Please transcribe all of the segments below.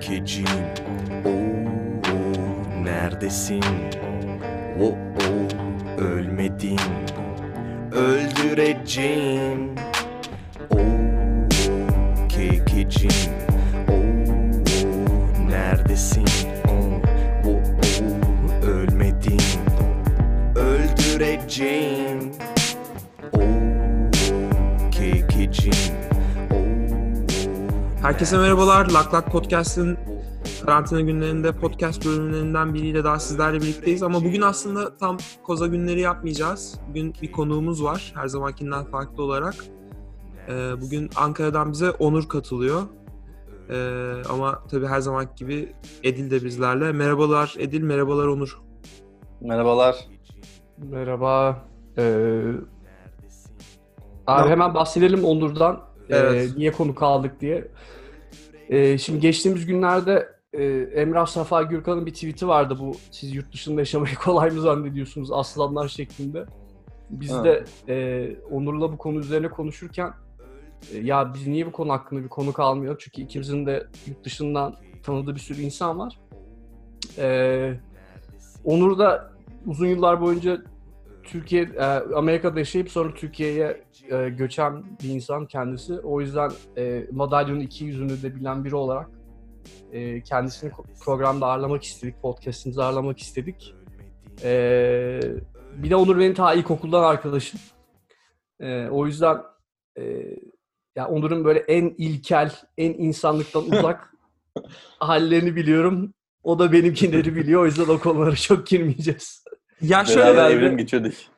kekecim Oo, neredesin? Oo, ölmedin. Öldüreceğim. Oo, kekecim Oo, neredesin? Oo, oo, ölmedin. Öldüreceğim Herkese merhabalar. Lak Lak Podcast'ın karantina günlerinde podcast bölümlerinden biriyle daha sizlerle birlikteyiz. Ama bugün aslında tam koza günleri yapmayacağız. Bugün bir konuğumuz var her zamankinden farklı olarak. Ee, bugün Ankara'dan bize Onur katılıyor. Ee, ama tabii her zamanki gibi Edil de bizlerle. Merhabalar Edil, merhabalar Onur. Merhabalar. Merhaba. Ee, abi hemen bahsedelim Onur'dan. Ee, Evet. niye konu kaldık diye. Ee, şimdi geçtiğimiz günlerde e, Emrah Safa Gürkan'ın bir tweet'i vardı bu. Siz yurt dışında yaşamayı kolay mı zannediyorsunuz aslanlar şeklinde. Biz Ha. de e, Onur'la bu konu üzerine konuşurken e, ya biz niye bu konu hakkında bir konu kalmıyor? Çünkü ikimizin de yurt dışından tanıdığı bir sürü insan var. Ee, Onur da uzun yıllar boyunca Türkiye, e, Amerika'da yaşayıp sonra Türkiye'ye e, göçen bir insan kendisi. O yüzden e, madalyonun iki yüzünü de bilen biri olarak e, kendisini programda ağırlamak istedik, podcast'imizi ağırlamak istedik. E, bir de Onur benim ta ilkokuldan arkadaşım. E, o yüzden e, ya Onur'un böyle en ilkel, en insanlıktan uzak hallerini biliyorum. O da benimkileri biliyor. O yüzden o konulara çok girmeyeceğiz. Ya şöyle Beraber evrim geçirdik.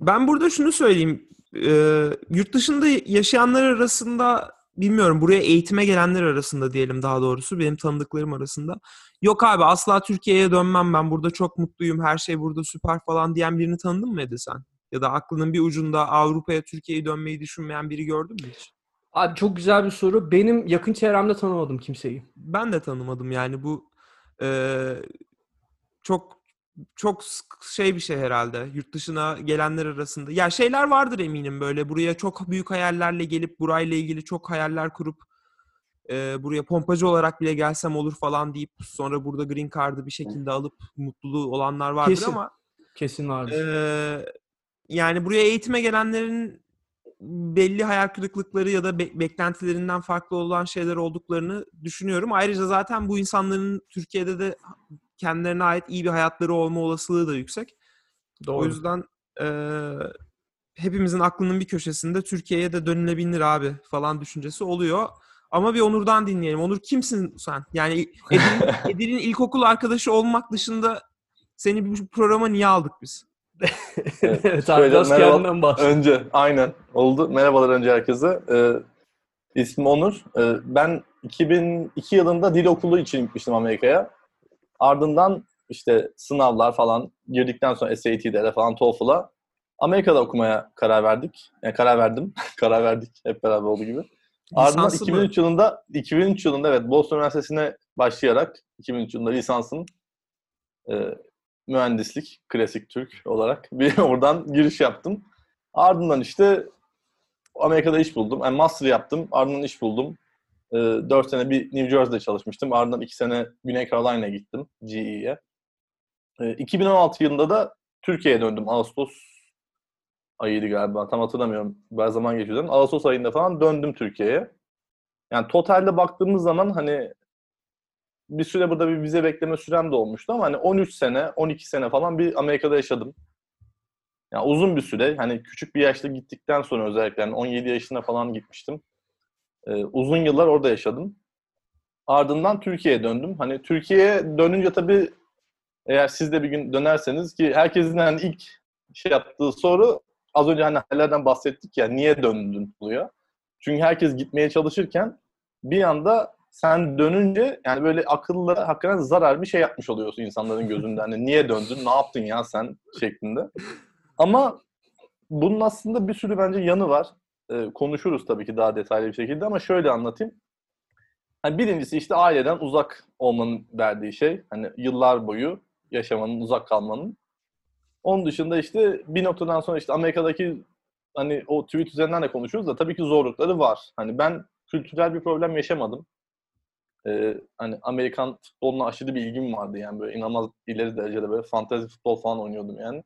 Ben burada şunu söyleyeyim. Ee, yurt dışında yaşayanlar arasında bilmiyorum buraya eğitime gelenler arasında diyelim daha doğrusu benim tanıdıklarım arasında. Yok abi asla Türkiye'ye dönmem ben burada çok mutluyum her şey burada süper falan diyen birini tanıdın mı Edi sen? Ya da aklının bir ucunda Avrupa'ya Türkiye'ye dönmeyi düşünmeyen biri gördün mü hiç? Abi çok güzel bir soru. Benim yakın çevremde tanımadım kimseyi. Ben de tanımadım yani bu eee, çok çok şey bir şey herhalde yurt dışına gelenler arasında. Ya şeyler vardır eminim böyle buraya çok büyük hayallerle gelip burayla ilgili çok hayaller kurup eee, buraya pompacı olarak bile gelsem olur falan deyip sonra burada green card'ı bir şekilde alıp mutluluğu olanlar vardır Kesin. ama Kesin vardı. Eee, yani buraya eğitime gelenlerin belli hayal kırıklıkları ya da be- beklentilerinden farklı olan şeyler olduklarını düşünüyorum. Ayrıca zaten bu insanların Türkiye'de de kendilerine ait iyi bir hayatları olma olasılığı da yüksek. Doğru. O yüzden eee, hepimizin aklının bir köşesinde Türkiye'ye de dönülebilir abi falan düşüncesi oluyor. Ama bir Onur'dan dinleyelim. Onur kimsin sen? Yani Edil'in, Edil'in ilkokul arkadaşı olmak dışında seni bu programa niye aldık biz? evet abi merhaba. kendinden bahset. Önce aynen oldu. Merhabalar önce herkese. Ee, ismim Onur. Ee, ben 2002 yılında dil okulu için gitmiştim Amerika'ya. Ardından işte sınavlar falan girdikten sonra SAT'lere falan TOEFL'a Amerika'da okumaya karar verdik. Yani karar verdim. karar verdik hep beraber olduğu gibi. Ardından Lisansı mı? 2003 yılında 2003 yılında evet Boston Üniversitesi'ne başlayarak 2003 yılında lisansım e, mühendislik klasik Türk olarak bir oradan giriş yaptım. Ardından işte Amerika'da iş buldum. Yani master yaptım. Ardından iş buldum. E, 4 sene bir New Jersey'de çalışmıştım. Ardından 2 sene Güney Carolina'ya gittim GE'ye. E, 2016 yılında da Türkiye'ye döndüm. Ağustos ayıydı galiba. Tam hatırlamıyorum. Bayağı zaman geçiyor. Ağustos ayında falan döndüm Türkiye'ye. Yani totalde baktığımız zaman hani bir süre burada bir vize bekleme sürem de olmuştu ama hani 13 sene, 12 sene falan bir Amerika'da yaşadım. Yani uzun bir süre. Hani küçük bir yaşta gittikten sonra özellikle yani 17 yaşında falan gitmiştim. Ee, uzun yıllar orada yaşadım. Ardından Türkiye'ye döndüm. Hani Türkiye'ye dönünce tabii eğer siz de bir gün dönerseniz ki herkesin hani ilk şey yaptığı soru az önce hani hallerden bahsettik ya niye döndün oluyor. Çünkü herkes gitmeye çalışırken bir anda sen dönünce yani böyle akıllara hakikaten zarar bir şey yapmış oluyorsun insanların gözünde. Hani niye döndün, ne yaptın ya sen şeklinde. Ama bunun aslında bir sürü bence yanı var. Ee, konuşuruz tabii ki daha detaylı bir şekilde ama şöyle anlatayım. Hani birincisi işte aileden uzak olmanın verdiği şey. Hani yıllar boyu yaşamanın, uzak kalmanın. Onun dışında işte bir noktadan sonra işte Amerika'daki hani o tweet üzerinden de konuşuyoruz da tabii ki zorlukları var. Hani ben kültürel bir problem yaşamadım. e, hani Amerikan futboluna aşırı bir ilgim vardı yani böyle inanılmaz ileri derecede böyle fantezi futbol falan oynuyordum yani.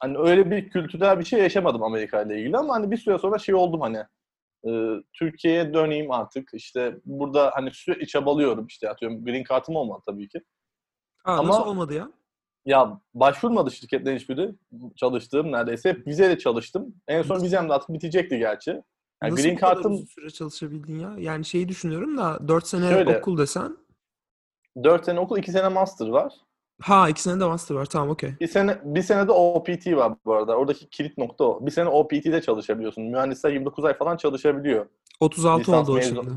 Hani öyle bir kültürel bir şey yaşamadım Amerika ile ilgili ama hani bir süre sonra şey oldum hani e, Türkiye'ye döneyim artık işte burada hani sürekli çabalıyorum işte atıyorum green card'ım olmadı tabii ki. Aa, Ama- Nasıl olmadı ya? Ya başvurmadı şirketlerin hiçbiri. Çalıştığım neredeyse. Hep vizeyle çalıştım. En son vizem de artık bitecekti gerçi. Yani Nasıl green card'ım uzun süre çalışabildin ya? Yani şeyi düşünüyorum da 4 sene Şöyle. okul desen. 4 sene okul, 2 sene master var. Ha iki sene de master var. Tamam okey. Bir sene bir sene de OPT var bu arada. Oradaki kilit nokta o. Bir sene OPT'de çalışabiliyorsun. Mühendisler 29 ay falan çalışabiliyor. 36 Lisans oldu o şimdi.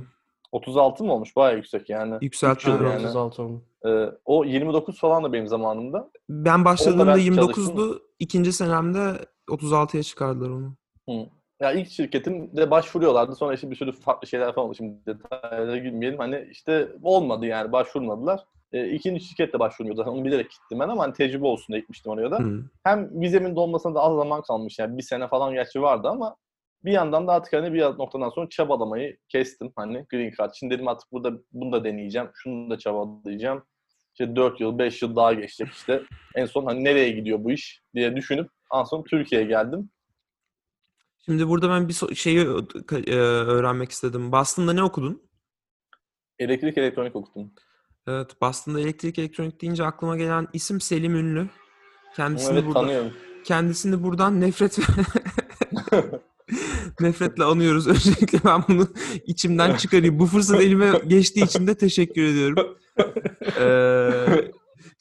36 mı olmuş? Bayağı yüksek yani. Yükselttiler. yıl yani. yani. 36 oldu. Ee, o 29 falan da benim zamanımda. Ben başladığımda kadar 29'du. ikinci senemde 36'ya çıkardılar onu. Ya ilk şirketimde başvuruyorlardı. Sonra işte bir sürü farklı şeyler falan oldu. Şimdi detaylara girmeyelim. Hani işte olmadı yani başvurmadılar. E, ikinci şirkette başvuruyordu. Zaten onu bilerek gittim ben ama hani tecrübe olsun diye gitmiştim oraya da. Hı. Hem vizemin dolmasına da az zaman kalmış. Yani bir sene falan gerçi vardı ama bir yandan da artık hani bir noktadan sonra çabalamayı kestim. Hani green card. Şimdi dedim artık burada bunu da deneyeceğim. Şunu da çabalayacağım. İşte 4 yıl, 5 yıl daha geçecek işte. En son hani nereye gidiyor bu iş diye düşünüp en son Türkiye'ye geldim. Şimdi burada ben bir şeyi e, öğrenmek istedim. Boston'da ne okudun? Elektrik elektronik okudum. Evet, Boston'da elektrik elektronik deyince aklıma gelen isim Selim Ünlü. Kendisini Evet burada tanıyorum. kendisini buradan nefret nefretle anıyoruz. Öncelikle ben bunu içimden çıkarayım. Bu fırsat elime geçtiği için de teşekkür ediyorum. Ee,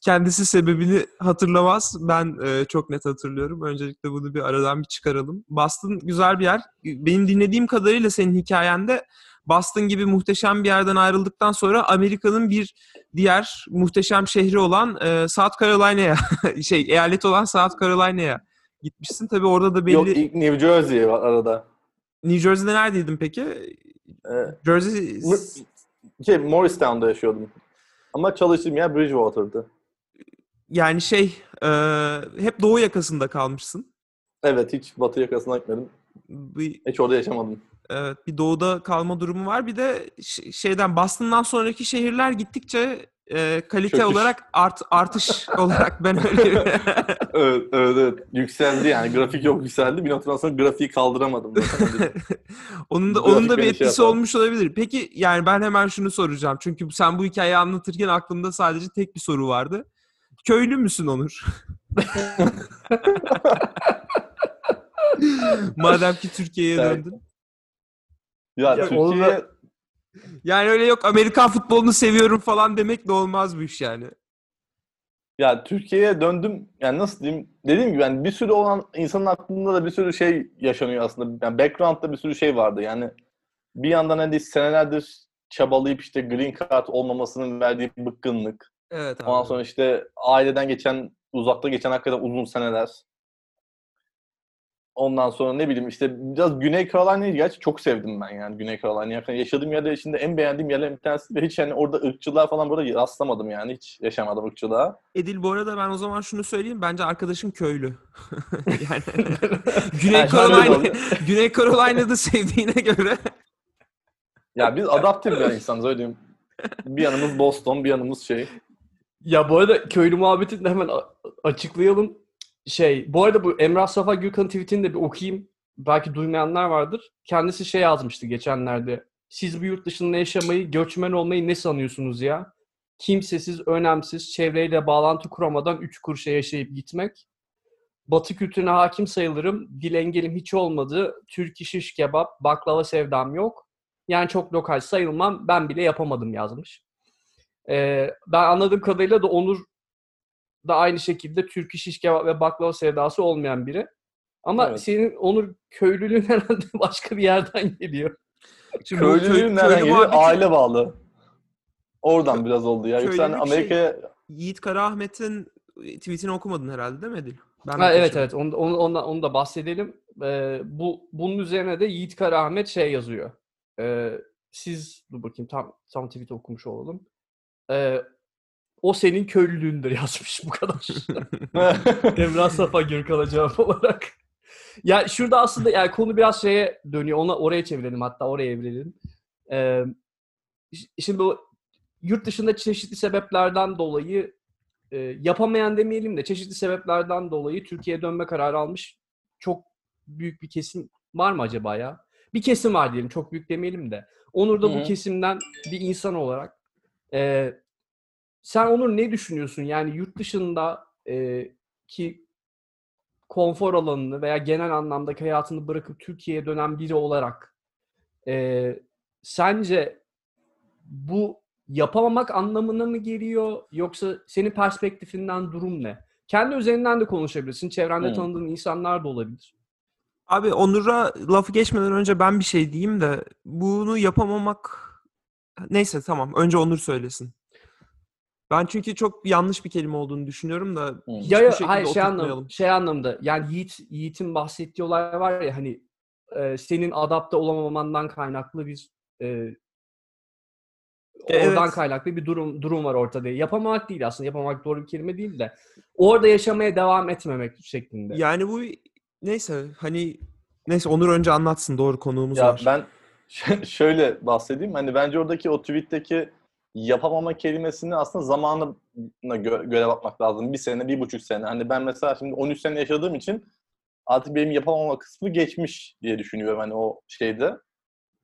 kendisi sebebini hatırlamaz. Ben e, çok net hatırlıyorum. Öncelikle bunu bir aradan bir çıkaralım. Boston güzel bir yer. Benim dinlediğim kadarıyla senin hikayende Boston gibi muhteşem bir yerden ayrıldıktan sonra Amerika'nın bir diğer muhteşem şehri olan e, South Carolina'ya şey eyaleti olan South Carolina'ya gitmişsin. Tabii orada da belli Yok ilk New Jersey var arada. New Jersey'de neredeydin peki? Ee, Jersey şey, Morristown'da yaşıyordum. Ama çalıştığım yer Bridgewater'dı. yani şey e, hep doğu yakasında kalmışsın. Evet hiç batı yakasına gitmedim. Bir, Hiç orada yaşamadım. Evet bir doğuda kalma durumu var. Bir de şeyden Boston'dan sonraki şehirler gittikçe e, kalite Çöküş. olarak art artış olarak ben öyle evet, evet, evet. Yükseldi yani. Grafik yok yükseldi. Bir noktadan sonra grafiği kaldıramadım. onun da Grafik onun da bir şey etkisi yapar. olmuş olabilir. Peki yani ben hemen şunu soracağım. Çünkü sen bu hikayeyi anlatırken aklımda sadece tek bir soru vardı. Köylü müsün Onur? Madem ki Türkiye'ye döndün. Ya, Ya Türkiye... onu da- Yani öyle yok Amerikan futbolunu seviyorum falan demek de olmaz bu iş yani. Ya Türkiye'ye döndüm. Yani nasıl diyeyim? Dediğim gibi yani bir sürü olan insanın aklında da bir sürü şey yaşanıyor aslında. Yani background'da bir sürü şey vardı. Yani bir yandan hani senelerdir çabalayıp işte green card olmamasının verdiği bıkkınlık. Evet Ondan sonra işte aileden geçen, uzakta geçen hakikaten uzun seneler. Ondan sonra ne bileyim işte biraz Güney Carolina'yı gerçi çok sevdim ben yani Güney Carolina'yı. Yani yaşadığım yerde içinde en beğendiğim yerlerin bir tanesi ve hiç yani orada ırkçılığa falan burada rastlamadım yani. Hiç yaşamadım ırkçılığa. Edil bu arada ben o zaman şunu söyleyeyim. Bence arkadaşın köylü. yani Güney şöyle Carolina. Güney Carolina'da sevdiğine göre Ya biz adaptif bir insanız öyle diyeyim. Bir yanımız Boston, bir yanımız şey. Ya bu arada köylü muhabbetini de hemen açıklayalım. Şey, bu arada bu Emrah Safa Gürkan tweetini de bir okuyayım. Belki duymayanlar vardır. Kendisi şey yazmıştı geçenlerde. Siz bu yurt dışında yaşamayı, göçmen olmayı ne sanıyorsunuz ya? Kimsesiz, önemsiz, çevreyle bağlantı kuramadan üç kuruşa yaşayıp gitmek. Batı kültürüne hakim sayılırım. Dil engelim hiç olmadı. Türk iş iş kebap, baklava sevdam yok. Yani çok lokal sayılmam. Ben bile yapamadım yazmış. Ee, ben anladığım kadarıyla da Onur da aynı şekilde Türk iş iş kebap ve baklava sevdası olmayan biri. Ama Evet. senin Onur köylülüğün herhalde başka bir yerden geliyor. Şimdi Köylülüğün nereden köylü geliyor? Aile bağlı. Oradan biraz oldu ya. Yoksa hani Köylülük şey- Amerika'ya Yiğit Karaahmet'in tweetini okumadın herhalde değil mi Edil? Ben Ha, evet evet onu, onu, onu, onu da bahsedelim. Ee, bu bunun üzerine de Yiğit Karaahmet şey yazıyor. Ee, siz dur bakayım tam tam tweet okumuş olalım. Ee, o senin köylülüğündür yazmış bu kadar. Emrah Safa Gürkan'a cevap olarak. Ya şurada aslında yani konu biraz şeye dönüyor. Ona oraya çevirelim hatta oraya evrilelim. Ee, şimdi bu yurt dışında çeşitli sebeplerden dolayı e, yapamayan demeyelim de çeşitli sebeplerden dolayı Türkiye'ye dönme kararı almış çok büyük bir kesim var mı acaba ya? Bir kesim var diyelim çok büyük demeyelim de. Onur da bu kesimden bir insan olarak e, sen Onur ne düşünüyorsun? Yani yurt dışında e, ki konfor alanını veya genel anlamdaki hayatını bırakıp Türkiye'ye dönen biri olarak e, sence bu yapamamak anlamına mı geliyor yoksa senin perspektifinden durum ne? Kendi üzerinden de konuşabilirsin. Çevrende Hmm. tanıdığın insanlar da olabilir. Abi Onur'a lafı geçmeden önce ben bir şey diyeyim de bunu yapamamak neyse tamam önce Onur söylesin. Ben çünkü çok yanlış bir kelime olduğunu düşünüyorum da hiçbir Ya ya hayır şey anlamda, şey anlamda yani Yiğit Yiğit'in bahsettiği olay var ya hani e, senin adapte olamamandan kaynaklı bir e, oradan Evet. kaynaklı bir durum durum var ortada. Yapamamak değil aslında. Yapamamak doğru bir kelime değil de orada yaşamaya devam etmemek şeklinde. Yani bu neyse hani neyse Onur önce anlatsın doğru konuğumuz Ya var. ben ş- şöyle bahsedeyim. Hani bence oradaki o tweet'teki yapamama kelimesini aslında zamanına gö- göre bakmak lazım. Bir sene, bir buçuk sene. Hani ben mesela şimdi 13 sene yaşadığım için artık benim yapamama kısmı geçmiş diye düşünüyorum hani o şeyde.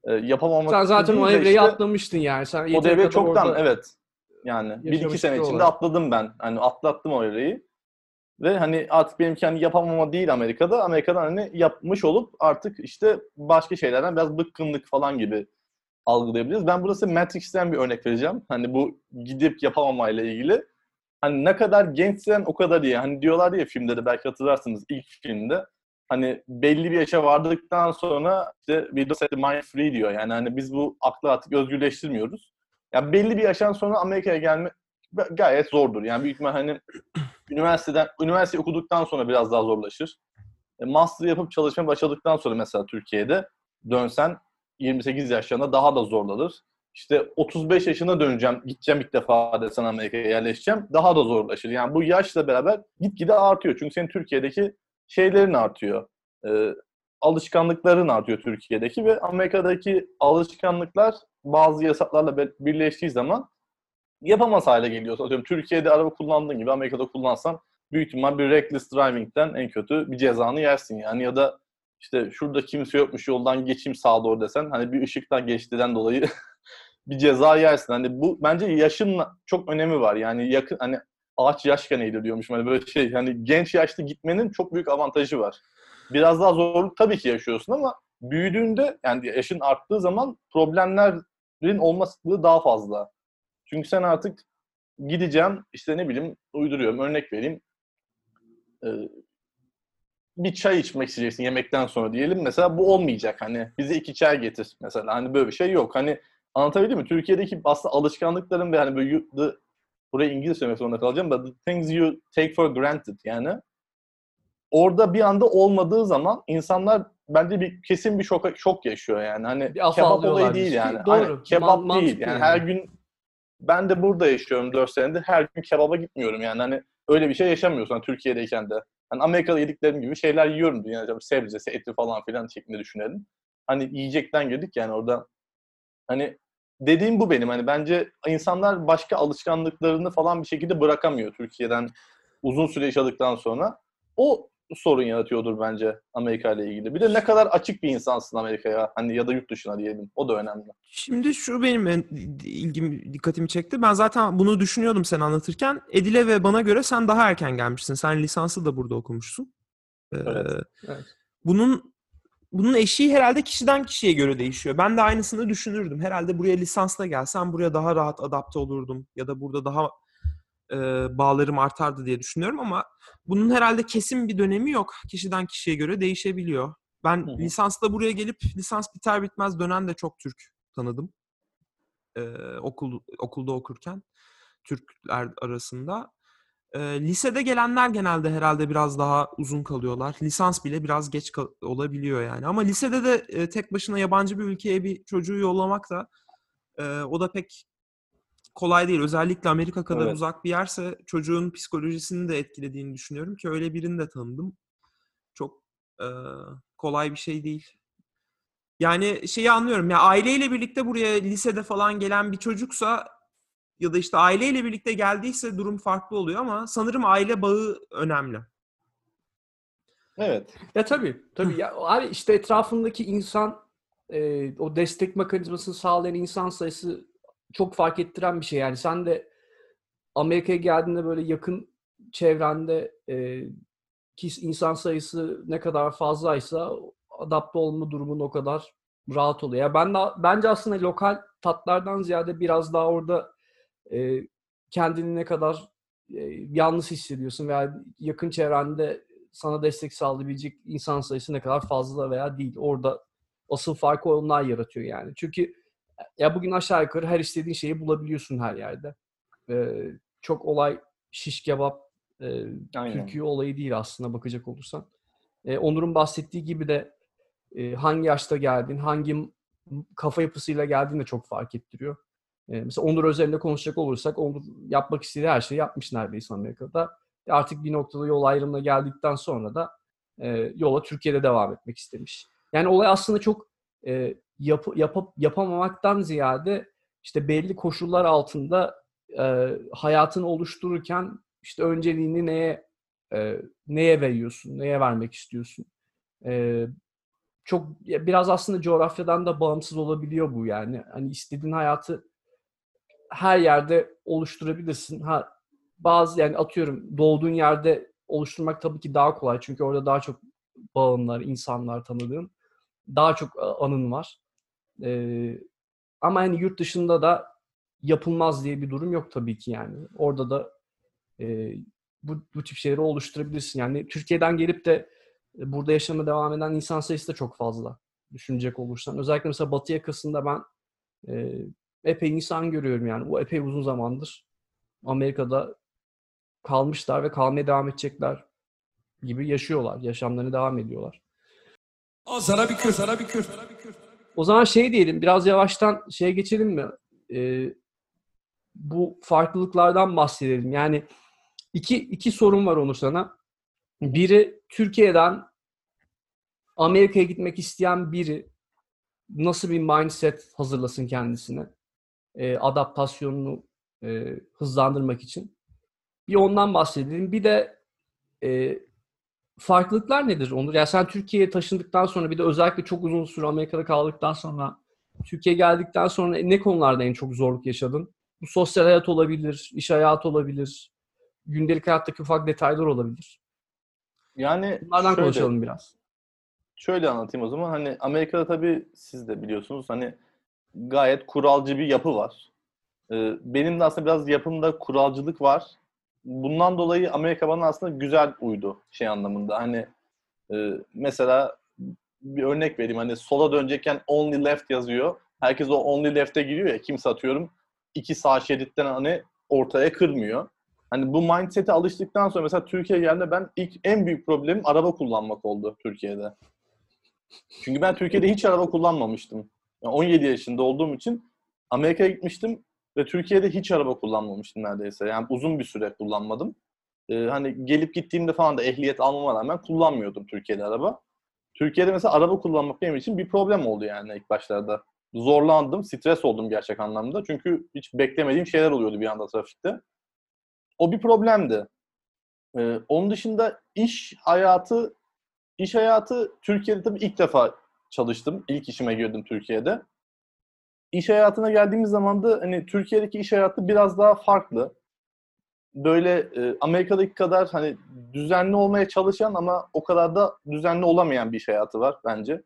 Ee, yapamama Sen zaten o evreyi işte- atlamıştın yani. Sen o yeteri devre kadar çoktan evet. Yani bir iki sene içinde olarak. atladım ben. Hani atlattım o evreyi. Ve hani artık benimki hani yapamama değil Amerika'da. Amerika'da hani yapmış olup artık işte başka şeylerden biraz bıkkınlık falan gibi algılayabiliriz. Ben burası Matrix'ten bir örnek vereceğim. Hani bu gidip yapamamayla ilgili. Hani ne kadar gençsen o kadar iyi. Hani diyorlar ya filmde de belki hatırlarsınız ilk filmde. Hani belli bir yaşa vardıktan sonra işte we don't set the mind free diyor. Yani hani biz bu aklı artık özgürleştirmiyoruz. Yani belli bir yaştan sonra Amerika'ya gelme gayet zordur. Yani büyük ihtimal hani üniversiteden üniversite okuduktan sonra biraz daha zorlaşır. E, master yapıp çalışmaya başladıktan sonra mesela Türkiye'de dönsen 28 yaşlarında daha da zorlanır. İşte 35 yaşına döneceğim, gideceğim ilk defa desen Amerika'ya yerleşeceğim. Daha da zorlaşır. Yani bu yaşla beraber gitgide artıyor. Çünkü senin Türkiye'deki şeylerin artıyor. Ee, alışkanlıkların artıyor Türkiye'deki ve Amerika'daki alışkanlıklar bazı yasaklarla birleştiği zaman yapamaz hale geliyor. Atıyorum Türkiye'de araba kullandığın gibi Amerika'da kullansan büyük ihtimal bir reckless driving'den en kötü bir cezanı yersin yani ya da işte şurada kimse yokmuş yoldan geçeyim sağa doğru desen hani bir ışıktan geçtiğinden dolayı bir ceza yersin. Hani bu bence yaşın çok önemi var. Yani yakın hani ağaç yaşken eğilir diyormuşum. Hani böyle şey hani genç yaşta gitmenin çok büyük avantajı var. Biraz daha zorluk tabii ki yaşıyorsun ama büyüdüğünde yani yaşın arttığı zaman problemlerin olması daha fazla. Çünkü sen artık gideceğim işte ne bileyim uyduruyorum örnek vereyim. Ee, bir çay içmek isteyeceksin yemekten sonra diyelim. Mesela bu olmayacak hani bize iki çay getir mesela. Hani böyle bir şey yok. Hani anlatabildim mi? Türkiye'deki aslında alışkanlıkların ve hani böyle you- the, buraya İngiliz söylemek zorunda kalacağım da the things you take for granted yani orada bir anda olmadığı zaman insanlar bence bir kesin bir şok şok yaşıyor yani. Hani Bir kebap olayı değil yani. Doğru. Hani kebap Man- değil. yani. her gün ben de burada yaşıyorum 4 senedir. Her gün kebaba gitmiyorum yani. Hani öyle bir şey yaşamıyorsun hani Türkiye'deyken de. Hani Amerika'da yediklerim gibi şeyler yiyorum dünyada. Sebzesi, eti falan filan şeklinde düşünelim. Hani yiyecekten girdik yani orada. Hani dediğim bu benim. Hani bence insanlar başka alışkanlıklarını falan bir şekilde bırakamıyor Türkiye'den uzun süre yaşadıktan sonra. O sorun yaratıyordur bence Amerika ile ilgili. Bir de ne kadar açık bir insansın Amerika'ya hani ya da yurt dışına diyelim. O da önemli. Şimdi şu benim en ilgim dikkatimi çekti. Ben zaten bunu düşünüyordum sen anlatırken. Edile ve bana göre sen daha erken gelmişsin. Sen lisansı da burada okumuşsun. Ee, Evet. Evet. Bunun bunun eşiği herhalde kişiden kişiye göre değişiyor. Ben de aynısını düşünürdüm. Herhalde buraya lisansla gelsem buraya daha rahat adapte olurdum ya da burada daha e, bağlarım artardı diye düşünüyorum ama bunun herhalde kesin bir dönemi yok. Kişiden kişiye göre değişebiliyor. Ben Hı hı. lisansla buraya gelip lisans biter bitmez dönen de çok Türk tanıdım. Ee, okul okulda okurken Türkler arasında. Ee, lisede gelenler genelde herhalde biraz daha uzun kalıyorlar. Lisans bile biraz geç kal- olabiliyor yani. Ama lisede de e, tek başına yabancı bir ülkeye bir çocuğu yollamak da e, o da pek kolay değil. Özellikle Amerika kadar Evet. uzak bir yerse çocuğun psikolojisini de etkilediğini düşünüyorum ki öyle birini de tanıdım. Çok e, kolay bir şey değil. Yani şeyi anlıyorum ya aileyle birlikte buraya lisede falan gelen bir çocuksa ya da işte aileyle birlikte geldiyse durum farklı oluyor ama sanırım aile bağı önemli. Evet. Ya tabii. Tabii. ya, abi işte etrafındaki insan e, o destek mekanizmasını sağlayan insan sayısı çok fark ettiren bir şey. Yani sen de Amerika'ya geldiğinde böyle yakın çevrende e, ki insan sayısı ne kadar fazlaysa adapte olma durumun o kadar rahat oluyor. Ya ben de bence aslında lokal tatlardan ziyade biraz daha orada e, kendini ne kadar e, yalnız hissediyorsun veya yakın çevrende sana destek sağlayabilecek insan sayısı ne kadar fazla veya değil. Orada asıl farkı onlar yaratıyor yani. Çünkü ya bugün aşağı yukarı her istediğin şeyi bulabiliyorsun her yerde. Ee, çok olay şiş kebap e. Türkiye olayı değil aslında bakacak olursan. E, Onur'un bahsettiği gibi de e, hangi yaşta geldin, hangi kafa yapısıyla geldiğin de çok fark ettiriyor. E, mesela Onur özelinde konuşacak olursak Onur yapmak istediği her şeyi yapmış neredeyse Amerika'da. E, Artık bir noktada yol ayrımına geldikten sonra da e, yola Türkiye'de devam etmek istemiş. Yani olay aslında çok e, yap, yapıp yapamamaktan ziyade işte belli koşullar altında e, hayatını oluştururken işte önceliğini neye e, neye veriyorsun, neye vermek istiyorsun. E, çok biraz aslında coğrafyadan da bağımsız olabiliyor bu yani. Hani istediğin hayatı her yerde oluşturabilirsin. Ha bazı yani atıyorum doğduğun yerde oluşturmak tabii ki daha kolay çünkü orada daha çok bağımlar, insanlar tanıdığın daha çok anın var. Ee, ama hani yurt dışında da yapılmaz diye bir durum yok tabii ki yani. Orada da e, bu, bu tip şeyleri oluşturabilirsin. Yani Türkiye'den gelip de e, burada yaşama devam eden insan sayısı da çok fazla düşünecek olursan. Özellikle mesela Batı yakasında ben e, epey insan görüyorum yani. Bu epey uzun zamandır Amerika'da kalmışlar ve kalmaya devam edecekler gibi yaşıyorlar. Yaşamlarını devam ediyorlar. Al sana bir kür, sana bir kür. O zaman şey diyelim, biraz yavaştan şeye geçelim mi? Ee, bu farklılıklardan bahsedelim. Yani iki, iki sorun var Onur sana. Biri Türkiye'den Amerika'ya gitmek isteyen biri nasıl bir mindset hazırlasın kendisine? Ee, adaptasyonunu e, hızlandırmak için. Bir ondan bahsedelim. Bir de e, farklılıklar nedir Onur? Yani sen Türkiye'ye taşındıktan sonra bir de özellikle çok uzun süre Amerika'da kaldıktan sonra Türkiye'ye geldikten sonra ne konularda en çok zorluk yaşadın? Bu sosyal hayat olabilir, iş hayatı olabilir, gündelik hayattaki ufak detaylar olabilir. Yani Bunlardan şöyle, konuşalım biraz. şöyle anlatayım o zaman. Hani Amerika'da tabii siz de biliyorsunuz hani gayet kuralcı bir yapı var. Ee, benim de aslında biraz yapımda kuralcılık var. Bundan dolayı Amerika bana aslında güzel uydu şey anlamında. Hani e, mesela bir örnek vereyim. Hani sola dönecekken only left yazıyor. Herkes o only left'e giriyor ya. Kimse atıyorum iki sağ şeritten hani ortaya kırmıyor. Hani bu mindset'e alıştıktan sonra mesela Türkiye'ye geldiğimde ben ilk en büyük problemim araba kullanmak oldu Türkiye'de. Çünkü ben Türkiye'de hiç araba kullanmamıştım. Yani 17 yaşında olduğum için Amerika'ya gitmiştim ve Türkiye'de hiç araba kullanmamıştım neredeyse. Yani uzun bir süre kullanmadım. Ee, hani gelip gittiğimde falan da ehliyet almama rağmen kullanmıyordum Türkiye'de araba. Türkiye'de mesela araba kullanmak benim için bir problem oldu yani ilk başlarda. Zorlandım, stres oldum gerçek anlamda. Çünkü hiç beklemediğim şeyler oluyordu bir anda trafikte. O bir problemdi. Ee, onun dışında iş hayatı iş hayatı Türkiye'de tabii ilk defa çalıştım. İlk işime girdim Türkiye'de. İş hayatına geldiğimiz zaman da hani Türkiye'deki iş hayatı biraz daha farklı. Böyle e, Amerika'daki kadar hani düzenli olmaya çalışan ama o kadar da düzenli olamayan bir iş hayatı var bence.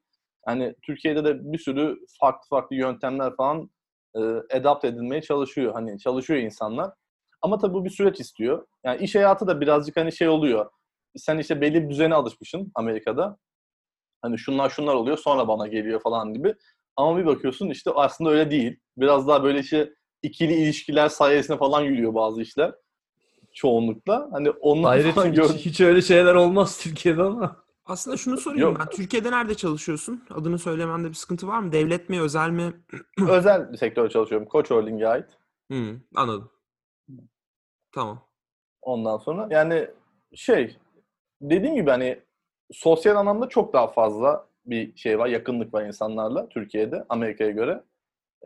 Hani Türkiye'de de bir sürü farklı farklı yöntemler falan e, adapt edilmeye çalışıyor. Hani çalışıyor insanlar. Ama tabii bu bir süreç istiyor. Yani iş hayatı da birazcık hani şey oluyor. Sen işte belli bir düzene alışmışsın Amerika'da. Hani şunlar şunlar oluyor sonra bana geliyor falan gibi. Ama bir bakıyorsun işte aslında öyle değil. Biraz daha böyle işte ikili ilişkiler sayesinde falan yürüyor bazı işler. Çoğunlukla. Hani onlar Hayret falan hiç, gördüm. hiç öyle şeyler olmaz Türkiye'de ama. Aslında şunu sorayım Yok. ben. Türkiye'de nerede çalışıyorsun? Adını söylememde bir sıkıntı var mı? Devlet mi, özel mi? Özel bir sektörde çalışıyorum. Koç Holding'e ait. Hmm, anladım. Tamam. Ondan sonra yani şey dediğim gibi hani sosyal anlamda çok daha fazla bir şey var, yakınlık var insanlarla Türkiye'de, Amerika'ya göre.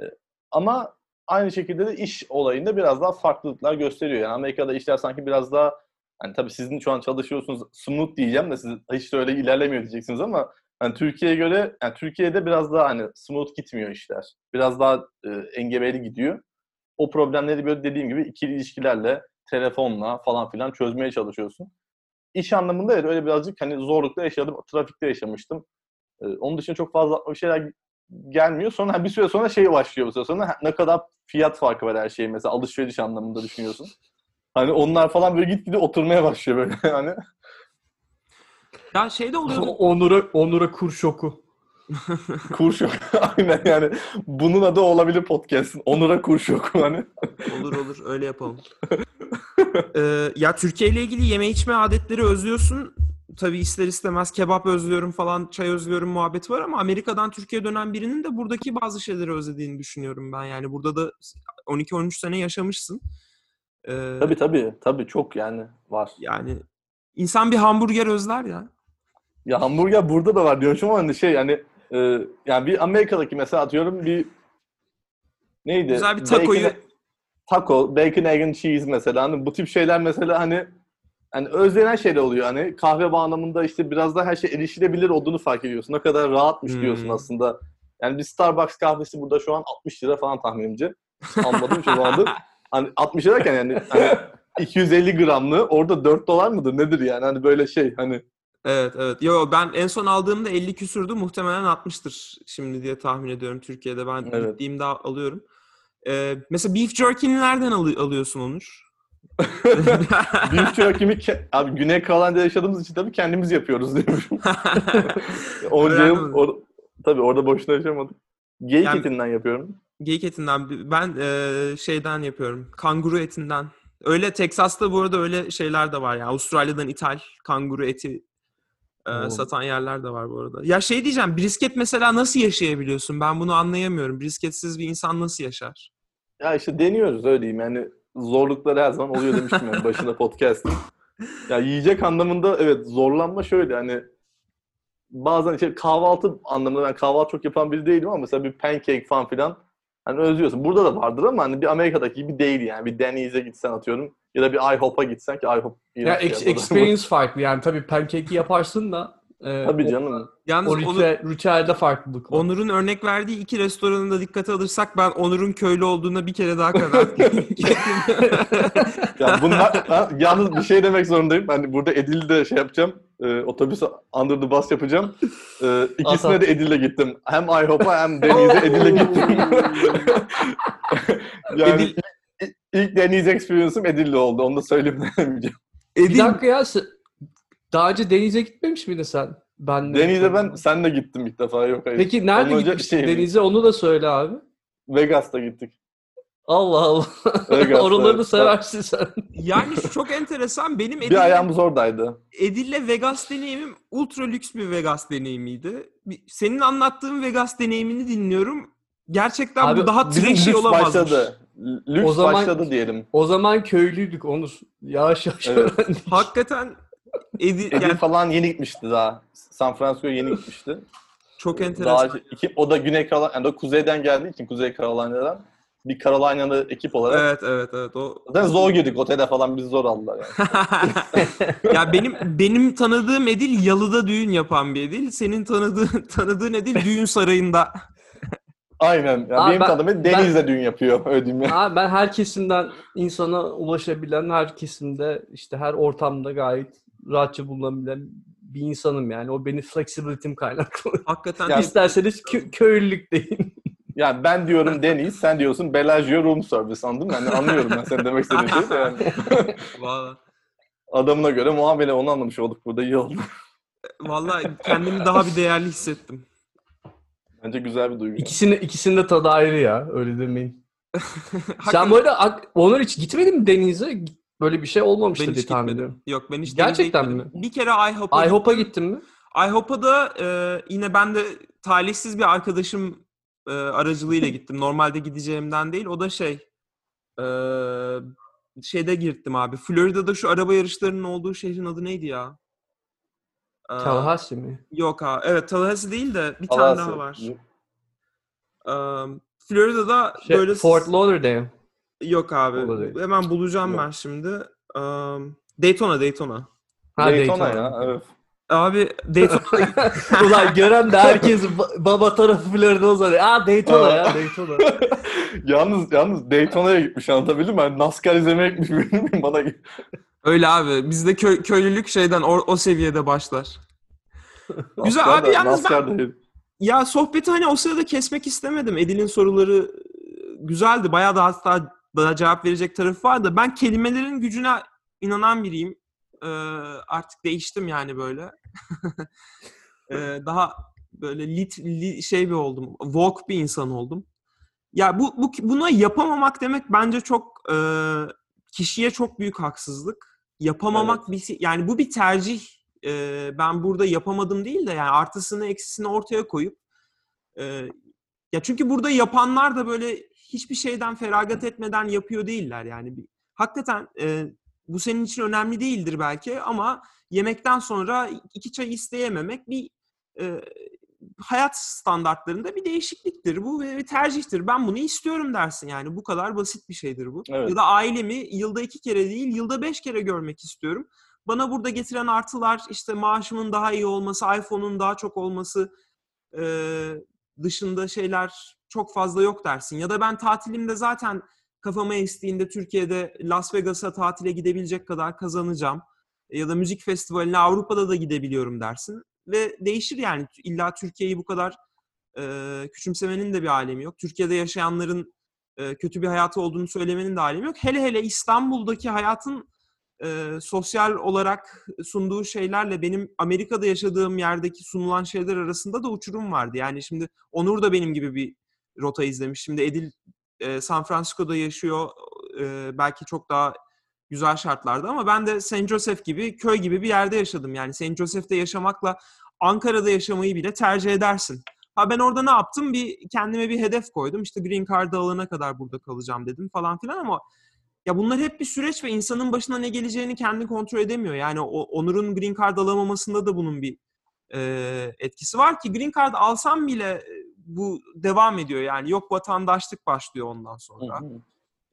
E, ama aynı şekilde de iş olayında biraz daha farklılıklar gösteriyor. Yani Amerika'da işler sanki biraz daha hani tabii sizin şu an çalışıyorsunuz smooth diyeceğim de siz hiç de öyle ilerlemiyor diyeceksiniz ama hani Türkiye'ye göre yani Türkiye'de biraz daha hani smooth gitmiyor işler. Biraz daha e, engebeli gidiyor. O problemleri böyle dediğim gibi ikili ilişkilerle, telefonla falan filan çözmeye çalışıyorsun. İş anlamında evet öyle birazcık hani zorlukla yaşadım. Trafikte yaşamıştım. Ee, onun dışında çok fazla bir şeyler gelmiyor. Sonra bir süre sonra şey başlıyor bu süre sonra. Ne kadar fiyat farkı var her şeyin mesela alışveriş anlamında düşünüyorsun. Hani onlar falan böyle gitgide oturmaya başlıyor böyle hani. Ya şey de oluyordu. Onur'a Onur'a kur şoku. Kur şoku. Aynen yani. Bunun adı olabilir podcast'ın. Onur'a kur şoku hani. olur olur öyle yapalım. Ee, ya Türkiye ile ilgili yeme içme adetleri özlüyorsun. Tabii ister istemez kebap özlüyorum falan, çay özlüyorum muhabbeti var ama Amerika'dan Türkiye'ye dönen birinin de buradaki bazı şeyleri özlediğini düşünüyorum ben. Yani burada da 12-13 sene yaşamışsın. Ee, Tabii tabii. Tabii çok yani var. Yani insan bir hamburger özler ya. Ya hamburger burada da var diyormuşum ama hani şey yani e, yani bir Amerika'daki mesela atıyorum bir neydi? Güzel bir takoyu Bacon- taco, bacon, egg and cheese mesela. Hani bu tip şeyler mesela hani hani özlenen şeyler oluyor. Hani kahve bağlamında işte biraz daha her şey erişilebilir olduğunu fark ediyorsun. Ne kadar rahatmış diyorsun Hmm. aslında. Yani bir Starbucks kahvesi burada şu an 60 lira falan tahminimce. Almadım şu zamandır. Hani 60 lira derken yani hani 250 gramlı orada 4 dolar mıdır nedir yani hani böyle şey hani Evet evet. Yo ben en son aldığımda 50 küsürdü. Muhtemelen 60'tır şimdi diye tahmin ediyorum Türkiye'de. Ben Evet. gittiğimde alıyorum. Ee, mesela beef jerky'ni nereden alı- alıyorsun Onur? Jerky'mi ke- abi Güney Carolina'da yaşadığımız için tabii kendimiz yapıyoruz diyormuşum. Onca yıl Öğrendim. or- tabii orada boşuna yaşamadık. Geyik Yani- etinden yapıyorum. Geyik etinden. Ben e, şeyden yapıyorum. Kanguru etinden. Öyle Teksas'ta bu arada öyle şeyler de var. Yani Avustralya'dan ithal kanguru eti e, Oo. satan yerler de var bu arada. Ya şey diyeceğim. Brisket mesela nasıl yaşayabiliyorsun? Ben bunu anlayamıyorum. Brisketsiz bir insan nasıl yaşar? Ya işte deniyoruz öyle diyeyim yani zorlukları her zaman oluyor demiştim yani başında podcast'ın. Ya yiyecek anlamında evet zorlanma şöyle hani bazen işte kahvaltı anlamında ben kahvaltı çok yapan biri değilim ama mesela bir pancake falan filan hani özlüyorsun. Burada da vardır ama hani bir Amerika'daki gibi değil yani. Bir Denny's'e gitsen atıyorum ya da bir IHOP'a gitsen ki IHOP Ya ex- experience farklı yani tabii pancake'i yaparsın da e, Tabii canım. Yalnız O Onur- ritüel, ritüelde farklılık var. Onur'un örnek verdiği iki restoranı da dikkate alırsak ben Onur'un köylü olduğuna bir kere daha kanaat getirdim. Ya bunlar ha, yalnız bir şey demek zorundayım. Hani burada Edil'de şey yapacağım. E, otobüs under the bus yapacağım. E, ikisine de Edil'le gittim. Hem IHOP'a hem Deniz'e Edil'le gittim. yani Edil- ilk, ilk Deniz experience'ım Edil'le oldu. Onu da söyleyeyim demeyeceğim. Bir Edil, dakika ya daha önce denize gitmemiş miydin sen? Ben Deniz'e ben senle gittim ilk defa. Yok hayır. Peki nerede Ondan gitmiştin şey- denize onu da söyle abi. Vegas'ta gittik. Allah Allah. Vegas'ta, Oraları evet. seversin sen. yani şu çok enteresan. Benim Bir Edil'le, ayağımız oradaydı. Edil'le Vegas deneyimim ultra lüks bir Vegas deneyimiydi. Bir- Senin anlattığın Vegas deneyimini dinliyorum. Gerçekten Abi, bu daha trashy lüks olamazmış. başladı. Lüks O zaman- başladı diyelim. O zaman köylüydük Onur. Yavaş yavaş Evet. öğrendik. Hakikaten Edil, Edil yani falan yeni gitmişti daha. San Francisco'ya yeni gitmişti. çok Daha, enteresan. iki, o da Güney Carolina, yani o kuzeyden geldiği için Kuzey Carolina'dan bir Carolina'lı ekip olarak. Evet evet evet o Zaten zor girdik otele falan bizi zor aldılar yani. ya benim benim tanıdığım Edil yalıda düğün yapan bir Edil. Senin tanıdığın tanıdığın Edil düğün sarayında. Aynen. Yani benim ben- tanıdığım Deniz'de düğün yapıyor. Diyeyim ya. Ha, ben her kesimden insana ulaşabilen, her kesimde işte her ortamda gayet rahatça bulunabilen bir insanım yani. O benim flexibility'm kaynaklı. Hakikaten Ya- İsterseniz kö- köylülük deyin. Yani ben diyorum Deniz, sen diyorsun Bellagio Room Service anladın mı? Yani anlıyorum ben senin demek istediğin şeyi de yani. Vallahi, Adamına göre muamele onu anlamış olduk burada iyi oldu. vallahi kendimi daha bir değerli hissettim. Bence güzel bir duygu. İkisinin, ikisinin de tadı ayrı ya. Öyle demeyin. Sen bu arada Onur hiç gitmedin mi denize? Böyle bir şey olmamıştı ben diye tahmin ediyorum. Yok ben hiç Gerçekten mi? Bir kere IHOP'a IHOP'a gittin mi? IHOP'a da e, yine ben de talihsiz bir arkadaşım e, aracılığıyla gittim. Normalde gideceğimden değil. O da şey e, şeyde gittim abi. Florida'da şu araba yarışlarının olduğu şehrin adı neydi ya? Ee, Tallahassee mi? Yok abi. Evet Tallahassee değil de bir tane daha var. Ee, Florida'da Şey, böyle... Fort Lauderdale. Yok abi. Olabilir. Hemen bulacağım Yok. ben şimdi. Ee, Daytona, Daytona. Ha, Daytona ya. Evet. Abi Daytona Ulan gören de herkes ba- baba tarafı Florida uzanıyor. Aa Daytona ya Daytona. yalnız yalnız Daytona'ya gitmiş anlatabildim mi? Ben NASCAR izlemeye gitmiş benim bana Öyle abi. Bizde köy, köylülük şeyden o, o seviyede başlar. Güzel abi, yalnız NASCAR da değil. Ya sohbeti hani o sırada kesmek istemedim. Edil'in soruları e, güzeldi. Bayağı da hatta daha cevap verecek tarafı vardı. Ben kelimelerin gücüne inanan biriyim. Ee, artık değiştim yani böyle. Ee, daha böyle lit, li- şey bir oldum. Woke bir insan oldum. Ya bu, bu buna yapamamak demek bence çok e, kişiye çok büyük haksızlık. Yapamamak bir yani bu bir tercih. Ee, ben burada yapamadım değil de yani artısını eksisini ortaya koyup e, ya çünkü burada yapanlar da böyle hiçbir şeyden feragat etmeden yapıyor değiller yani. Hakikaten e, bu senin için önemli değildir belki ama yemekten sonra iki çay isteyememek bir e, hayat standartlarında bir değişikliktir. Bu bir tercihtir. Ben bunu istiyorum dersin yani. Bu kadar basit bir şeydir bu. Evet. Ya da ailemi yılda iki kere değil, yılda beş kere görmek istiyorum. Bana burada getiren artılar işte maaşımın daha iyi olması, iPhone'un daha çok olması e, dışında şeyler çok fazla yok dersin. Ya da ben tatilimde zaten kafama estiğinde Türkiye'de Las Vegas'a tatile gidebilecek kadar kazanacağım. Ya da müzik festivaline Avrupa'da da gidebiliyorum dersin. Ve değişir yani. İlla Türkiye'yi bu kadar e, küçümsemenin de bir alemi yok. Türkiye'de yaşayanların e, kötü bir hayatı olduğunu söylemenin de alemi yok. Hele hele İstanbul'daki hayatın e, sosyal olarak sunduğu şeylerle benim Amerika'da yaşadığım yerdeki sunulan şeyler arasında da uçurum vardı. Yani şimdi Onur da benim gibi bir rota izlemiş. Şimdi Edil e, San Francisco'da yaşıyor. E, belki çok daha güzel şartlarda ama ben de St. Joseph gibi köy gibi bir yerde yaşadım. Yani St. Joseph'te yaşamakla Ankara'da yaşamayı bile tercih edersin. Ha ben orada ne yaptım? Bir kendime bir hedef koydum. İşte Green Card'ı alana kadar burada kalacağım dedim falan filan ama ya bunlar hep bir süreç ve insanın başına ne geleceğini kendi kontrol edemiyor. Yani o, Onur'un Green Card alamamasında da bunun bir e, etkisi var ki Green Card alsam bile bu devam ediyor. Yani yok vatandaşlık başlıyor ondan sonra. Hı hı.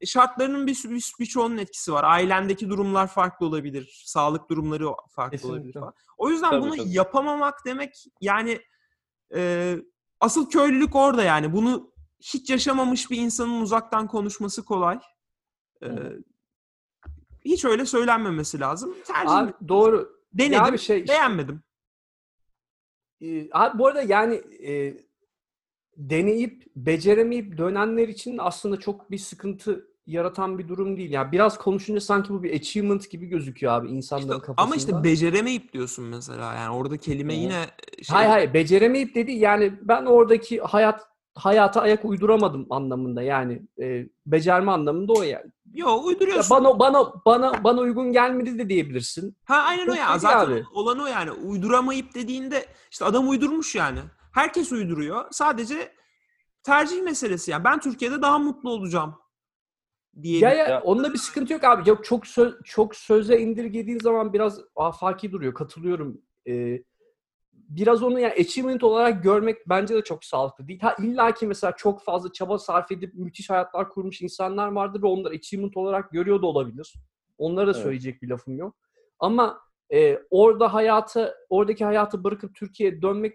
E, şartlarının bir bir- birçoğunun etkisi var. Ailendeki durumlar farklı olabilir. Sağlık durumları farklı Kesinlikle. olabilir falan. O yüzden Tabii, bunu tabii. yapamamak demek yani e, asıl köylülük orada yani. Bunu hiç yaşamamış bir insanın uzaktan konuşması kolay. E, Hı. hiç öyle söylenmemesi lazım. Tercih Abi doğru. denedim, Ya abi şey beğenmedim. Ee, Abi bu arada yani e, deneyip beceremeyip dönenler için aslında çok bir sıkıntı yaratan bir durum değil. Yani biraz konuşunca sanki bu bir achievement gibi gözüküyor abi insanların İşte- kafasında. ama işte beceremeyip diyorsun mesela. Yani orada kelime hı. yine şey, Hayır hayır beceremeyip dedi yani ben oradaki hayat hayata ayak uyduramadım anlamında yani e, becerme anlamında o yani. Yo Ya uyduruyorsun. bana bana bana bana uygun gelmedi de diyebilirsin. Ha aynen o Çok ya. iyi Zaten abi. olan o yani. Uyduramayıp dediğinde işte adam uydurmuş yani. Herkes uyduruyor. Sadece tercih meselesi yani. Ben Türkiye'de daha mutlu olacağım diye. Ya ya Ya- onunla bir sıkıntı yok abi. Yok çok söz, çok söze indirgediğin zaman biraz afaki duruyor. Katılıyorum. Ee, biraz onu yani achievement olarak görmek bence de çok sağlıklı değil. Ha illa ki mesela çok fazla çaba sarf edip müthiş hayatlar kurmuş insanlar vardır ve onlar achievement olarak görüyor da olabilir. Onlara da Evet. söyleyecek bir lafım yok. Ama e, orada hayatı, oradaki hayatı bırakıp Türkiye'ye dönmek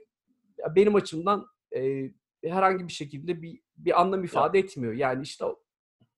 ya benim açımdan e, herhangi bir şekilde bir bir anlam ifade etmiyor. Yani işte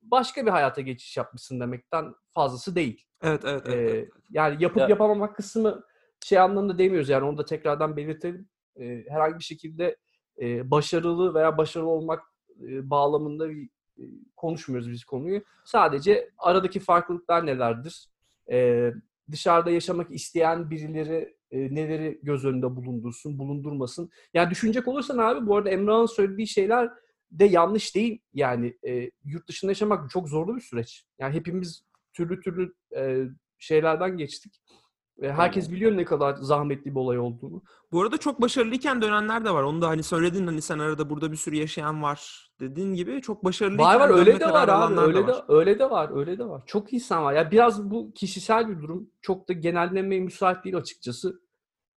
başka bir hayata geçiş yapmışsın demekten fazlası değil. Evet evet. evet, Ee, evet. yani yapıp Ya- yapamamak kısmı şey anlamında demiyoruz yani onu da tekrardan belirtelim. Ee, herhangi bir şekilde e, başarılı veya başarılı olmak e, bağlamında bir, e, konuşmuyoruz biz konuyu. Sadece aradaki farklılıklar nelerdir? Ee, dışarıda yaşamak isteyen birileri e, neleri göz önünde bulundursun, bulundurmasın. Yani düşünecek olursan abi bu arada Emrah'ın söylediği şeyler de yanlış değil. Yani e, yurt dışında yaşamak çok zorlu bir süreç. Yani hepimiz türlü türlü e, şeylerden geçtik. Herkes biliyor ne kadar zahmetli bir olay olduğunu. Bu arada çok başarılıyken dönenler de var. Onu da hani söyledin hani sen arada burada bir sürü yaşayan var dediğin gibi çok başarılıyken Var var öyle de var abi. Öyle de var. öyle de var. Öyle de var. Çok insan var. Ya biraz bu kişisel bir durum. Çok da genellemeye müsait değil açıkçası.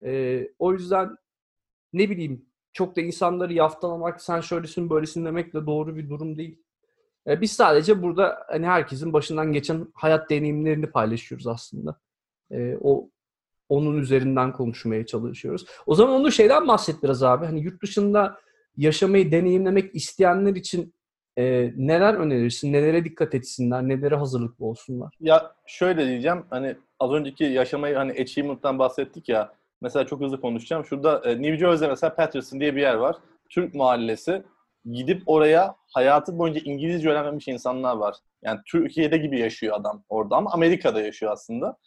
E, o yüzden ne bileyim çok da insanları yaftalamak, sen şöylesin böylesin demek de doğru bir durum değil. E, biz sadece burada hani herkesin başından geçen hayat deneyimlerini paylaşıyoruz aslında. E, o onun üzerinden konuşmaya çalışıyoruz. O zaman onu şeyden bahset biraz abi. Hani yurt dışında yaşamayı deneyimlemek isteyenler için e, neler önerirsin? Nelere dikkat etsinler? Nelere hazırlıklı olsunlar? Ya şöyle diyeceğim hani az önceki yaşamayı hani achievement'tan bahsettik ya. Mesela çok hızlı konuşacağım. Şurada e, New Jersey'de mesela Patterson diye bir yer var. Türk mahallesi. Gidip oraya hayatı boyunca İngilizce öğrenmemiş insanlar var. Yani Türkiye'de gibi yaşıyor adam orada ama Amerika'da yaşıyor aslında.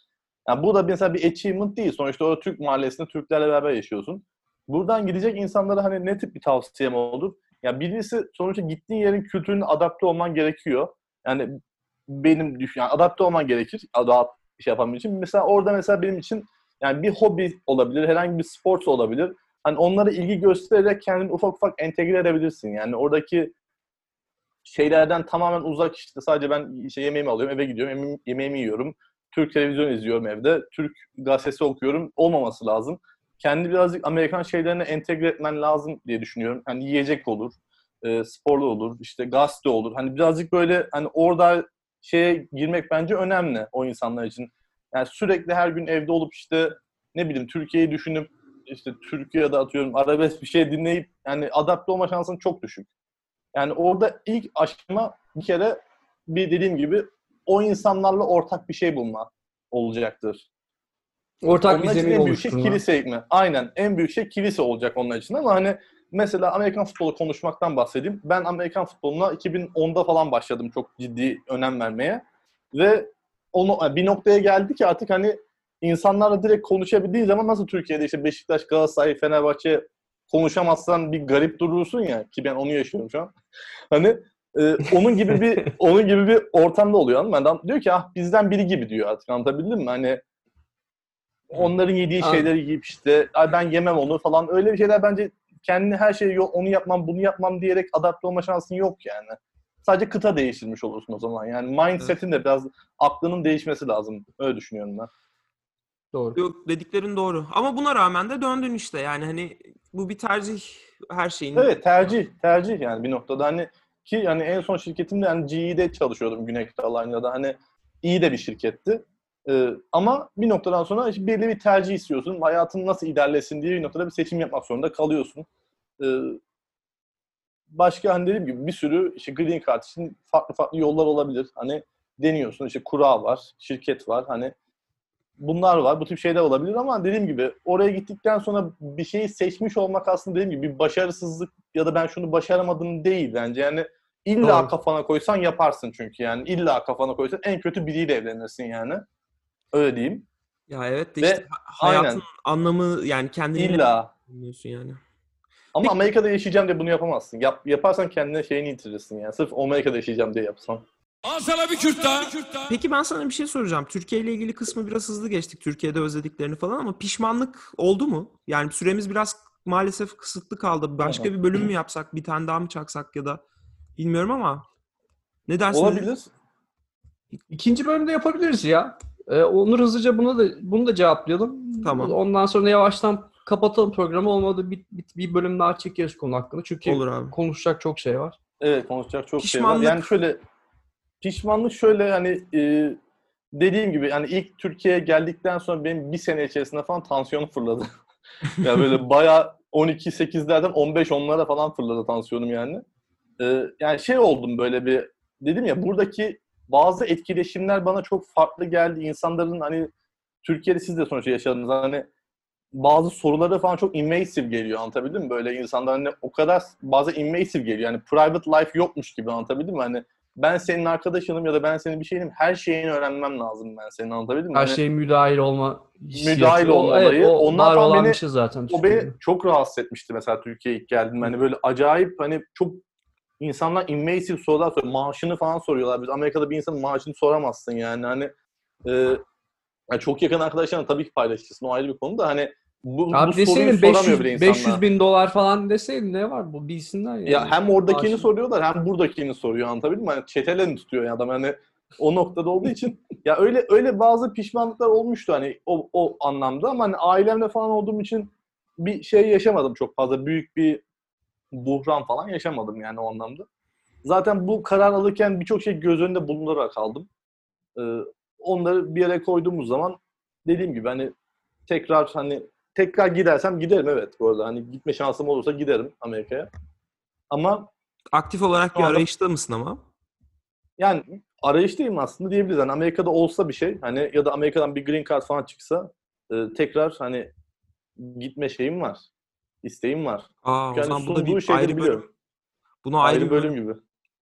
Yani bu da mesela bir achievement değil. Sonuçta orada Türk mahallesinde Türklerle beraber yaşıyorsun. Buradan gidecek insanlara hani ne tip bir tavsiyem olur? Ya birincisi sonuçta gittiğin yerin kültürüne adapte olman gerekiyor. Yani benim düş yani adapte olman gerekir rahat şey yapabilmek için. Mesela orada mesela benim için yani bir hobi olabilir, herhangi bir spor olabilir. Hani onlara ilgi göstererek kendini ufak ufak entegre edebilirsin. Yani oradaki şeylerden tamamen uzak işte sadece ben işte yemeğimi alıyorum, eve gidiyorum, yemeğimi yiyorum. Türk televizyon izliyorum evde. Türk gazetesi okuyorum. Olmaması lazım. Kendi birazcık Amerikan şeylerine entegre etmen lazım diye düşünüyorum. Hani yiyecek olur, e, sporlu olur, işte gazete olur. Hani birazcık böyle hani orada şeye girmek bence önemli o insanlar için. Yani sürekli her gün evde olup işte ne bileyim Türkiye'yi düşünüp işte Türkiye'de atıyorum arabesk bir şey dinleyip yani adapte olma şansın çok düşük. Yani orada ilk aşama bir kere bir dediğim gibi o insanlarla ortak bir şey bulma olacaktır. Ortak bir Onlar için zemin en büyük şey kilise ekme. Aynen. En büyük şey kilise olacak onlar için ama hani mesela Amerikan futbolu konuşmaktan bahsedeyim. Ben Amerikan futboluna 2010'da falan başladım çok ciddi önem vermeye. Ve onu bir noktaya geldi ki artık hani insanlarla direkt konuşabildiğin zaman nasıl Türkiye'de işte Beşiktaş, Galatasaray, Fenerbahçe konuşamazsan bir garip durursun ya ki ben onu yaşıyorum şu an. Hani e, onun gibi bir onun gibi bir ortamda oluyor. mı? Adam diyor ki ah bizden biri gibi diyor artık anlatabildim mi? Hani onların yediği Anladım. şeyleri yiyip işte "Ay ben yemem onu falan öyle bir şeyler bence kendi her şeyi onu yapmam bunu yapmam diyerek adapte olma şansın yok yani. Sadece kıta değiştirmiş olursun o zaman. Yani mindset'in de biraz aklının değişmesi lazım. Öyle düşünüyorum ben. Doğru. Yok dediklerin doğru. Ama buna rağmen de döndün işte. Yani hani bu bir tercih her şeyin. Evet tercih tercih yani bir noktada hani ki yani en son şirketimde yani GE'de çalışıyordum Güney Carolina'da hani iyi de bir şirketti. Ee, ama bir noktadan sonra işte belli bir tercih istiyorsun. Hayatın nasıl ilerlesin diye bir noktada bir seçim yapmak zorunda kalıyorsun. Ee, başka hani dediğim gibi bir sürü işte green card için farklı farklı yollar olabilir. Hani deniyorsun işte kura var, şirket var. Hani bunlar var. Bu tip şeyler olabilir ama dediğim gibi oraya gittikten sonra bir şeyi seçmiş olmak aslında dediğim gibi bir başarısızlık ya da ben şunu başaramadım değil bence. Yani illa Doğru. kafana koysan yaparsın çünkü yani. illa kafana koysan en kötü biriyle evlenirsin yani. Öyle diyeyim. Ya evet de işte ha- hayatın aynen. anlamı yani kendini İlla. bilmiyorsun yani. Ama Peki- Amerika'da yaşayacağım diye bunu yapamazsın. Yap, yaparsan kendine şeyini yitirirsin yani. Sırf Amerika'da yaşayacağım diye yapsan. Al sana bir Kürt daha. Peki ben sana bir şey soracağım. Türkiye ile ilgili kısmı biraz hızlı geçtik. Türkiye'de özlediklerini falan ama pişmanlık oldu mu? Yani süremiz biraz maalesef kısıtlı kaldı. Başka Tamam. bir bölüm mü yapsak, bir tane daha mı çaksak ya da bilmiyorum ama ne dersin? Olabilir. İkinci bölümde yapabiliriz ya. Ee, Onur hızlıca bunu da bunu da cevaplayalım. Tamam. Ondan sonra yavaştan kapatalım programı. Olmadı bir, bir, bir bölüm daha çekeriz konu hakkında. Çünkü Olur abi. konuşacak çok şey var. Evet konuşacak çok şey Pişmanlık- var. Yani şöyle pişmanlık şöyle hani e, dediğim gibi yani ilk Türkiye'ye geldikten sonra benim bir sene içerisinde falan tansiyonum fırladı. yani böyle bayağı 12-8'lerden 15-10'lara falan fırladı tansiyonum yani. E, yani şey oldum böyle bir dedim ya buradaki bazı etkileşimler bana çok farklı geldi. İnsanların hani Türkiye'de siz de sonuçta yaşadınız hani bazı soruları falan çok invasive geliyor anlatabildim mi? Böyle insanlar hani o kadar bazı invasive geliyor. Yani private life yokmuş gibi anlatabildim mi? Hani ben senin arkadaşınım ya da ben senin bir şeyim her şeyini öğrenmem lazım ben senin anlatabildim mi? Her Hani şeye müdahil olma. Müdahil olma evet, olayı. o Onlar falan beni- şey zaten. o beni Türkiye'de. çok rahatsız etmişti mesela Türkiye'ye ilk geldim. Hani böyle acayip hani çok insanlar invasive sorular soruyor. Maaşını falan soruyorlar. Biz Amerika'da bir insanın maaşını soramazsın yani. Hani e, yani çok yakın arkadaşlarına tabii ki paylaşırsın. O ayrı bir konu da hani bu, Abi bu deseydin soramıyor 500, bile insanlar. 500 bin dolar falan deseydin ne var bu bilsinler yani. Ya hem oradakini Maaşı. soruyorlar hem buradakini soruyor anlatabildim mi? Hani çetelerini tutuyor ya adam hani o noktada olduğu için ya öyle öyle bazı pişmanlıklar olmuştu hani o, o anlamda ama hani ailemle falan olduğum için bir şey yaşamadım çok fazla. Büyük bir buhran falan yaşamadım yani o anlamda. Zaten bu karar alırken birçok şey göz önünde bulundurarak aldım. Ee, onları bir yere koyduğumuz zaman dediğim gibi hani tekrar hani tekrar gidersem giderim evet bu arada. Hani gitme şansım olursa giderim Amerika'ya. Ama Aktif olarak bir arayışta mısın ama? yani arayıştayım aslında diyebiliriz. Hani Amerika'da olsa bir şey hani ya da Amerika'dan bir green card falan çıksa e, tekrar hani gitme şeyim var. isteğim var. Aa, o Yani zaman bu da sunduğu bir ayrı bölüm. Bunu ayrı, Ayrı bölüm gibi.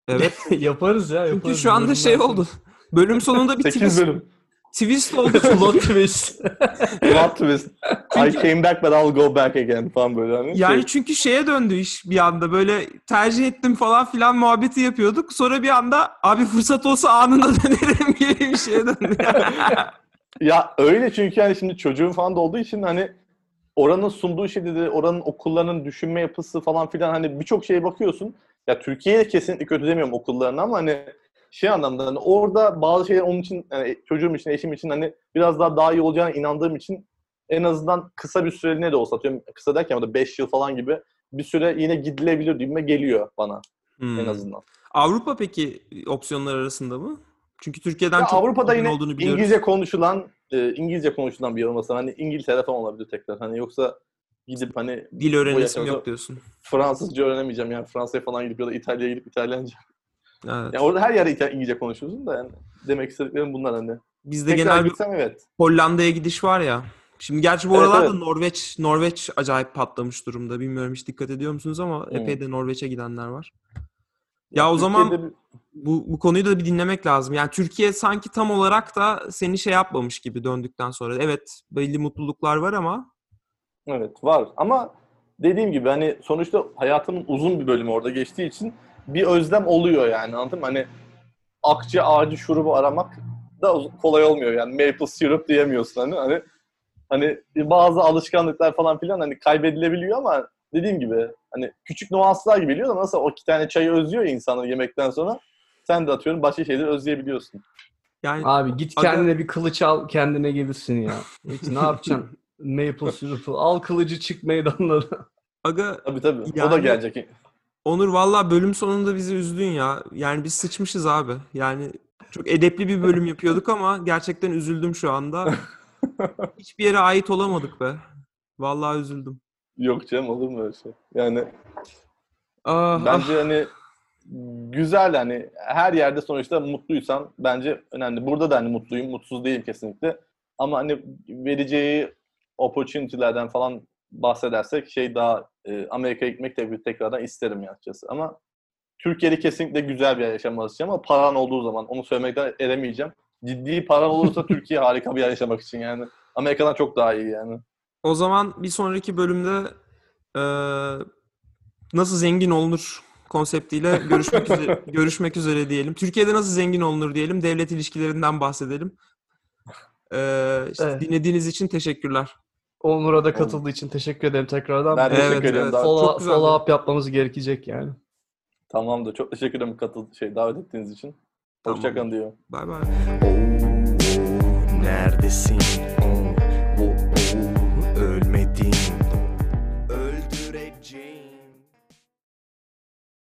Evet. yaparız ya yaparız. Çünkü şu anda şey oldu. Bölüm sonunda bir 8 twist, bölüm. Twist oldu. Plot twist. Plot twist. I came back but I'll go back again falan böyle hani. Yani Şey, çünkü şeye döndü iş bir anda böyle tercih ettim falan filan muhabbeti yapıyorduk. Sonra bir anda abi fırsat olsa anında dönerim gibi bir şeye döndü. ya öyle çünkü hani şimdi çocuğum falan da olduğu için hani oranın sunduğu şeyde de oranın okullarının düşünme yapısı falan filan hani birçok şeye bakıyorsun. Ya Türkiye'ye kesinlikle kötü demiyorum okullarını ama hani şey anlamda hani orada bazı şeyler onun için yani çocuğum için, eşim için hani biraz daha daha iyi olacağına inandığım için en azından kısa bir süreliğine de olsa atıyorum kısa derken o da 5 yıl falan gibi bir süre yine gidilebilir diyeyim geliyor bana Hmm. en azından. Avrupa peki opsiyonlar arasında mı? Çünkü Türkiye'den Ya çok Avrupa'da yine olduğunu biliyoruz. İngilizce konuşulan e, İngilizce konuşulan bir yer olmasa hani İngiltere falan olabilir tekrar. Hani yoksa gidip hani Dil öğrenesim yok diyorsun. Fransızca öğrenemeyeceğim yani Fransa'ya falan gidip ya da İtalya'ya gidip İtalyanca. Evet. Yani orada her yerde İngilizce konuşuyorsun da yani demek istediklerim bunlar hani. Bizde Tekrar genel bir gitsem evet. Hollanda'ya gidiş var ya. Şimdi gerçi bu Evet, aralarda evet. Norveç Norveç acayip patlamış durumda. Bilmiyorum hiç dikkat ediyor musunuz ama Hmm. epey de Norveç'e gidenler var. Ya o zaman bir- bu, bu konuyu da bir dinlemek lazım. Yani Türkiye sanki tam olarak da seni şey yapmamış gibi döndükten sonra. Evet belli mutluluklar var ama Evet var ama dediğim gibi hani sonuçta hayatımın uzun bir bölümü orada geçtiği için bir özlem oluyor yani anladın mı? Hani akçe ağacı şurubu aramak da kolay olmuyor yani maple syrup diyemiyorsun hani hani hani bazı alışkanlıklar falan filan hani kaybedilebiliyor ama dediğim gibi hani küçük nuanslar gibi geliyor da nasıl o iki tane çayı özlüyor insanı yemekten sonra sen de atıyorum başka şeyleri özleyebiliyorsun. yani Abi git Aga- kendine bir kılıç al kendine gelirsin ya. Hiç ne yapacaksın? Maple syrup'u al kılıcı çık meydanlara. aga Tabii tabii. o da Yani- gelecek. Onur valla bölüm sonunda bizi üzdün ya. Yani biz sıçmışız abi. Yani çok edepli bir bölüm yapıyorduk ama gerçekten üzüldüm şu anda. Hiçbir yere ait olamadık be. Vallahi üzüldüm. Yok canım olur mu öyle şey? Yani Ah, ah. Bence hani güzel hani her yerde sonuçta mutluysan bence önemli. Burada da hani mutluyum, mutsuz değilim kesinlikle. Ama hani vereceği opportunity'lerden falan bahsedersek şey daha e, Amerika'ya gitmek tabii tekrardan isterim ya açıkçası. Ama Türkiye'de kesinlikle güzel bir yer yaşamak istiyorum ama paran olduğu zaman onu söylemekten edemeyeceğim. Ciddi paran olursa Türkiye harika bir yer yaşamak için yani. Amerika'dan çok daha iyi yani. O zaman bir sonraki bölümde eee, nasıl zengin olunur konseptiyle görüşmek üzere görüşmek üzere diyelim. Türkiye'de nasıl zengin olunur diyelim. Devlet ilişkilerinden bahsedelim. Eee, işte Evet. Dinlediğiniz için teşekkürler. Onur'a da katıldığı için teşekkür ederim tekrardan. Ben teşekkür Evet, ederim. evet. Follow, çok follow up yapmamız gerekecek yani. Tamamdır. Çok teşekkür ederim katıl şey davet ettiğiniz için. Tamam. Hoşçakalın diyor. Bay bay. Oh, neredesin?